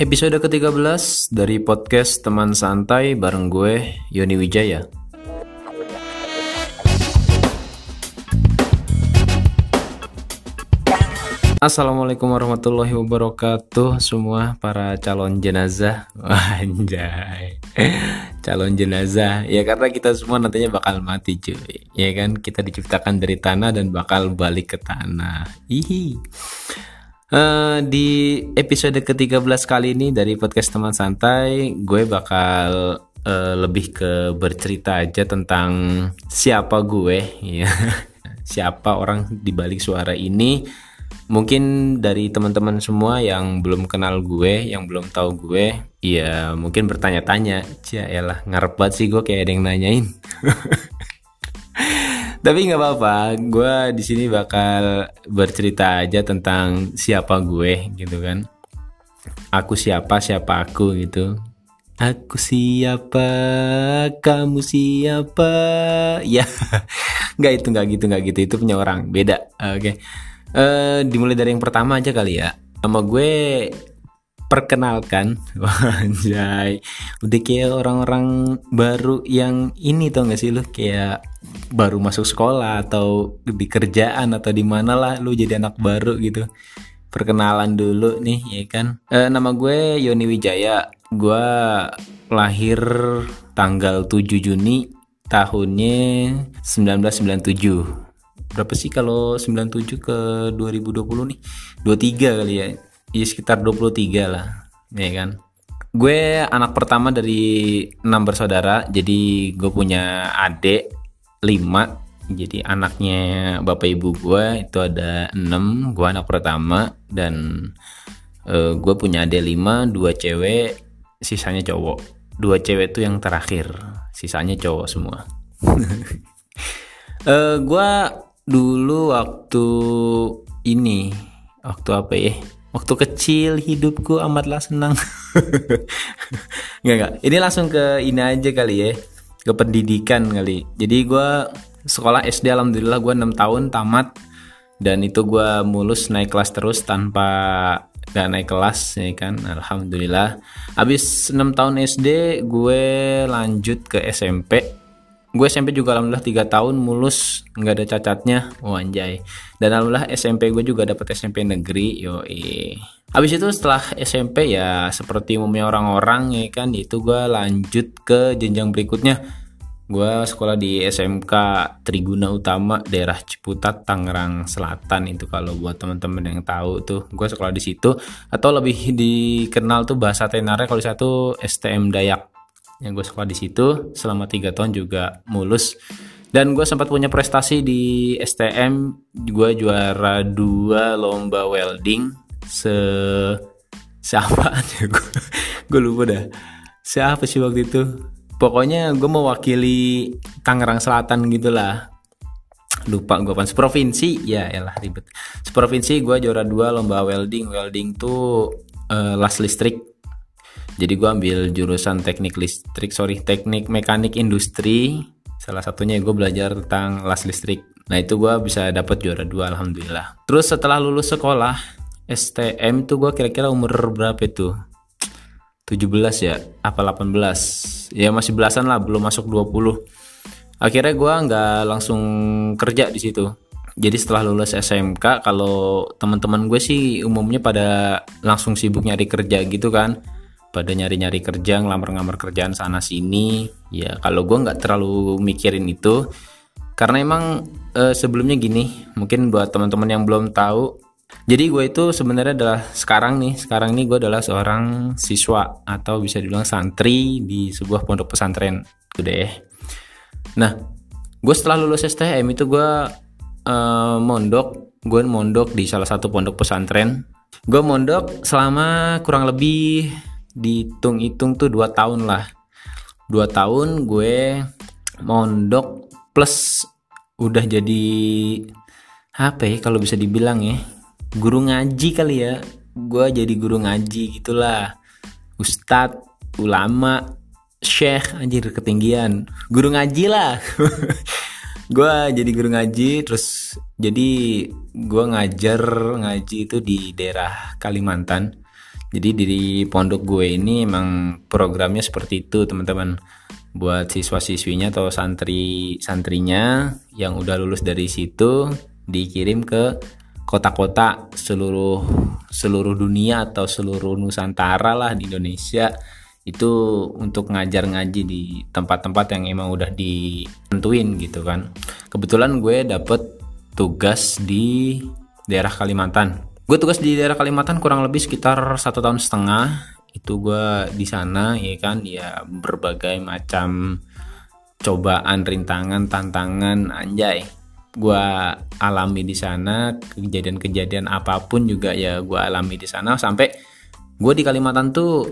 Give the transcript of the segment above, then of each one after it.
Episode ke-13 dari podcast Teman Santai bareng gue, Yoni Wijaya. Assalamualaikum warahmatullahi wabarakatuh semua para calon jenazah. Anjay. Calon jenazah. Ya karena kita semua nantinya bakal mati cuy. Ya kan kita diciptakan dari tanah dan bakal balik ke tanah. Hihi Uh, di episode ke-13 kali ini dari podcast teman santai, gue bakal uh, lebih ke bercerita aja tentang siapa gue, ya. siapa orang di balik suara ini. Mungkin dari teman-teman semua yang belum kenal gue, yang belum tahu gue, ya mungkin bertanya-tanya, ya elah ngarep banget sih gue kayak ada yang nanyain. Tapi nggak apa-apa, gue di sini bakal bercerita aja tentang siapa gue gitu kan. Aku siapa, siapa aku gitu. Aku siapa, kamu siapa? Ya, nggak itu, nggak gitu, nggak gitu. Itu punya orang, beda. Oke. Okay. Uh, eh, dimulai dari yang pertama aja kali ya. Sama gue perkenalkan. Wanjay Udah kayak orang-orang baru yang ini tau gak sih lu? Kayak baru masuk sekolah atau di kerjaan atau di mana lah lu jadi anak baru gitu. Perkenalan dulu nih ya kan? E, Nama gue Yoni Wijaya. Gue lahir tanggal 7 Juni tahunnya 1997 Berapa sih kalau 97 ke 2020 nih? 23 kali ya ya sekitar 23 lah ya kan? Gue anak pertama dari enam bersaudara jadi gue punya adik lima. Jadi anaknya bapak ibu gue itu ada enam gue anak pertama dan uh, gue punya adik lima dua cewek sisanya cowok. Dua cewek itu yang terakhir sisanya cowok semua. Uh, gue dulu waktu ini waktu apa ya Waktu kecil hidupku amatlah senang. nggak nggak. Ini langsung ke ini aja kali ya. Ke pendidikan kali. Jadi gue sekolah SD alhamdulillah gue 6 tahun tamat dan itu gue mulus naik kelas terus tanpa gak naik kelas ya kan alhamdulillah habis 6 tahun SD gue lanjut ke SMP gue SMP juga alhamdulillah tiga tahun mulus nggak ada cacatnya. Oh anjay. Dan alhamdulillah SMP gue juga dapat SMP negeri yo habis itu setelah SMP ya seperti umumnya orang-orang ya kan itu gue lanjut ke jenjang berikutnya. Gue sekolah di SMK Triguna Utama daerah Ciputat Tangerang Selatan itu kalau buat teman-teman yang tahu tuh. Gue sekolah di situ atau lebih dikenal tuh bahasa tenarnya kalau satu STM Dayak yang gue sekolah di situ selama tiga tahun juga mulus. Dan gue sempat punya prestasi di STM gue juara dua lomba welding. Se siapa aja gue lupa dah. Siapa sih waktu itu? Pokoknya gue mewakili Tangerang Selatan gitulah. Lupa gue apa provinsi ya elah ribet. Provinsi gue juara dua lomba welding. Welding tuh uh, las listrik jadi gue ambil jurusan teknik listrik sorry teknik mekanik industri. Salah satunya gue belajar tentang las listrik. Nah itu gue bisa dapat juara dua alhamdulillah. Terus setelah lulus sekolah STM tuh gue kira-kira umur berapa itu? 17 ya apa 18 ya masih belasan lah belum masuk 20 akhirnya gue nggak langsung kerja di situ. Jadi setelah lulus SMK kalau teman-teman gue sih umumnya pada langsung sibuk nyari kerja gitu kan pada nyari-nyari kerja ngelamar-ngelamar kerjaan sana sini ya kalau gue nggak terlalu mikirin itu karena emang e, sebelumnya gini mungkin buat teman-teman yang belum tahu jadi gue itu sebenarnya adalah sekarang nih sekarang ini gue adalah seorang siswa atau bisa dibilang santri di sebuah pondok pesantren gede nah gue setelah lulus STM itu gue e, mondok gue mondok di salah satu pondok pesantren. Gue mondok selama kurang lebih dihitung-hitung tuh dua tahun lah. Dua tahun gue mondok plus udah jadi apa ya kalau bisa dibilang ya guru ngaji kali ya. Gue jadi guru ngaji gitulah. Ustadz ulama syekh anjir ketinggian. Guru ngaji lah. Gue jadi guru ngaji terus jadi gue ngajar ngaji itu di daerah Kalimantan jadi di pondok gue ini emang programnya seperti itu teman-teman. Buat siswa-siswinya atau santri santrinya yang udah lulus dari situ dikirim ke kota-kota seluruh seluruh dunia atau seluruh Nusantara lah di Indonesia. Itu untuk ngajar ngaji di tempat-tempat yang emang udah ditentuin gitu kan. Kebetulan gue dapet tugas di daerah Kalimantan gue tugas di daerah Kalimantan kurang lebih sekitar satu tahun setengah. Itu gue di sana ya kan? Ya berbagai macam cobaan rintangan tantangan anjay. Gue alami di sana kejadian-kejadian apa pun juga ya gue alami di sana. Sampai gue di Kalimantan tuh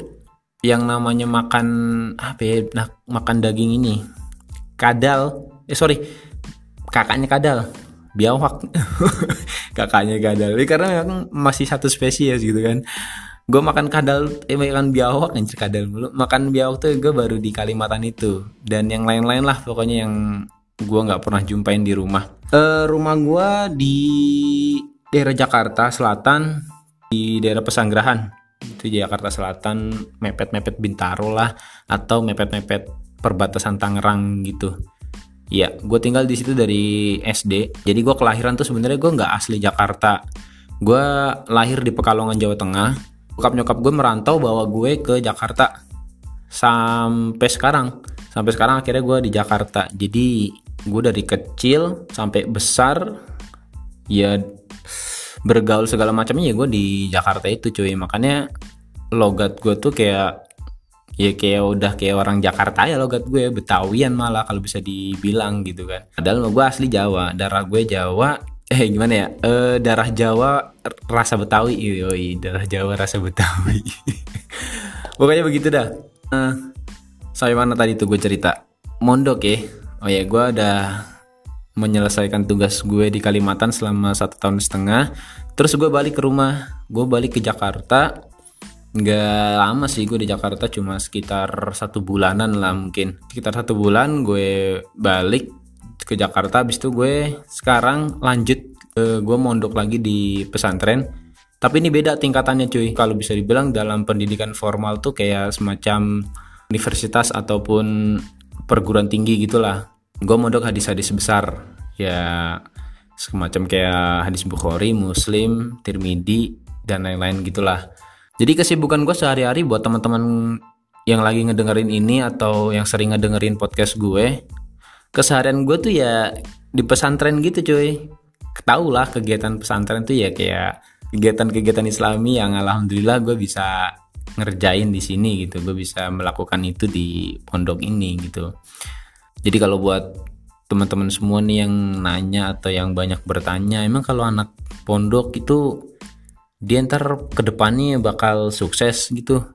yang namanya makan apa ya nah, makan daging ini? Kadal. Eh sorry. Kakaknya kadal biawak kakaknya kadal karena memang masih satu spesies gitu kan. Gue makan kadal eh makan biawak anjir kadal mulu. Makan biawak tuh gue baru di Kalimantan itu. Dan yang lain-lain lah pokoknya yang gue nggak pernah jumpain di rumah. Uh, rumah gue di daerah Jakarta Selatan di daerah Pesanggerahan. Itu Jakarta Selatan mepet-mepet Bintaro lah atau mepet-mepet perbatasan Tangerang gitu ya gue tinggal di situ dari SD jadi gue kelahiran tuh sebenarnya gue nggak asli Jakarta. Gue lahir di Pekalongan Jawa Tengah. Bokap nyokap gue merantau bawa gue ke Jakarta. Sampai sekarang. Sampai sekarang akhirnya gue di Jakarta. Jadi gue dari kecil sampai besar ya bergaul segala macamnya ya gue di Jakarta itu cuy. Makanya logat gue tuh kayak ya kayak udah kayak orang Jakarta ya logat gue Betawian malah kalau bisa dibilang gitu kan. Padahal gue asli Jawa darah gue Jawa eh gimana ya? Eh, darah Jawa rasa Betawi yoi darah Jawa rasa Betawi. Pokoknya begitu dah. Uh, sampai mana tadi tuh gue cerita? Mondok ya. Oh ya gue udah menyelesaikan tugas gue di Kalimantan selama satu tahun setengah. Terus gue balik ke rumah. Gue balik ke Jakarta nggak lama sih gue di Jakarta cuma sekitar satu bulanan lah mungkin. Sekitar satu bulan gue balik ke Jakarta habis itu gue sekarang lanjut uh, gue mondok lagi di pesantren. Tapi ini beda tingkatannya cuy. Kalau bisa dibilang dalam pendidikan formal tuh kayak semacam universitas ataupun perguruan tinggi gitulah. Gue mondok hadis-hadis besar. Ya semacam kayak hadis Bukhari, Muslim, Tirmidzi dan lain-lain gitulah. Jadi kesibukan gue sehari-hari buat teman-teman yang lagi ngedengerin ini atau yang sering ngedengerin podcast gue, keseharian gue tuh ya di pesantren gitu cuy. Tau lah kegiatan pesantren tuh ya kayak kegiatan-kegiatan islami yang alhamdulillah gue bisa ngerjain di sini gitu. Gue bisa melakukan itu di pondok ini gitu. Jadi kalau buat teman-teman semua nih yang nanya atau yang banyak bertanya emang kalau anak pondok itu dia ntar ke depannya bakal sukses gitu.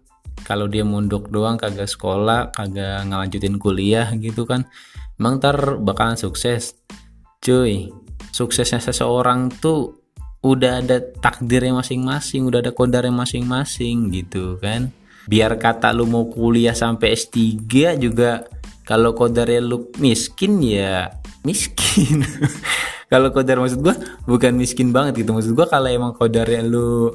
Kalau dia mondok doang kagak sekolah kagak ngelanjutin kuliah gitu kan emang ntar bakalan sukses. Cuy suksesnya seseorang tuh udah ada takdirnya masing-masing udah ada kodarnya masing-masing gitu kan. Biar kata lu mau kuliah sampai S3 juga kalau kodarnya lu miskin ya miskin kalau kodar maksud gua bukan miskin banget gitu. Maksud gua kalau emang kodarnya lu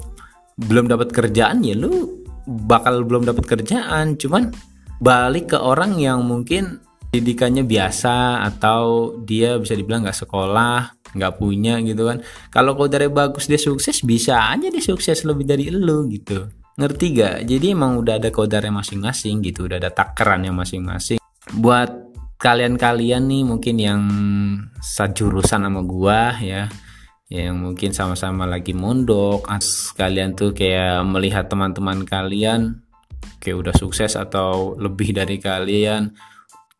belum dapat kerjaan ya lu bakal belum dapat kerjaan. Cuman balik ke orang yang mungkin didikannya biasa atau dia bisa dibilang nggak sekolah nggak punya gitu kan. Kalau dari bagus dia sukses bisa aja dia sukses lebih dari lu gitu. Ngerti gak jadi emang udah ada kodarnya masing-masing gitu udah ada takarannya masing-masing. Buat kalian-kalian nih mungkin yang sejurusan sama gua ya. Yang mungkin sama-sama lagi mondok kalian tuh kayak melihat teman-teman kalian kayak udah sukses atau lebih dari kalian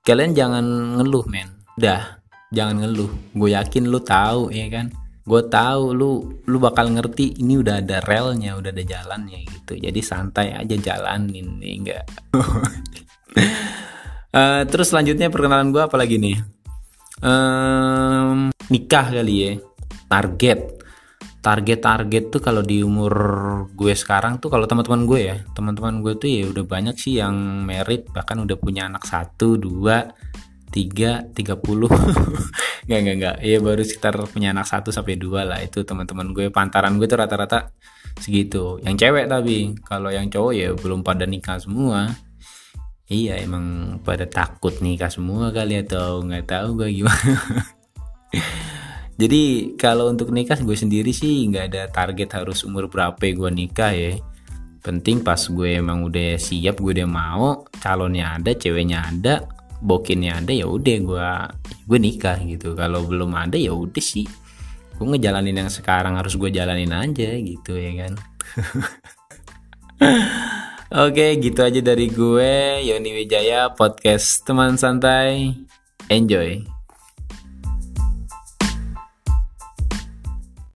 kalian jangan ngeluh men. Udah jangan ngeluh. Gue yakin lu tahu ya kan? Gue tahu lu lu bakal ngerti ini udah ada relnya udah ada jalannya gitu. Jadi santai aja jalanin nih enggak uh, terus selanjutnya perkenalan gue apalagi nih? Um, nikah kali ya. Target. Target-target tuh kalau di umur gue sekarang tuh kalau teman-teman gue ya teman-teman gue tuh ya udah banyak sih yang merit bahkan udah punya anak satu dua tiga tiga puluh. Nggak nggak nggak. Ya baru sekitar punya anak satu sampai dua lah itu teman-teman gue. Pantaran gue tuh rata-rata segitu. Yang cewek tapi kalau yang cowok ya belum pada nikah semua iya emang pada takut nikah semua kali atau nggak tahu gue gimana. Jadi kalau untuk nikah gue sendiri sih nggak ada target harus umur berapa gue nikah ya. Penting pas gue emang udah siap gue udah mau calonnya ada ceweknya ada bokinnya ada ya udah gue gue nikah gitu. Kalau belum ada ya udah sih. Gue ngejalanin yang sekarang harus gue jalanin aja gitu ya kan Oke, gitu aja dari gue, Yoni Wijaya, podcast teman santai. Enjoy.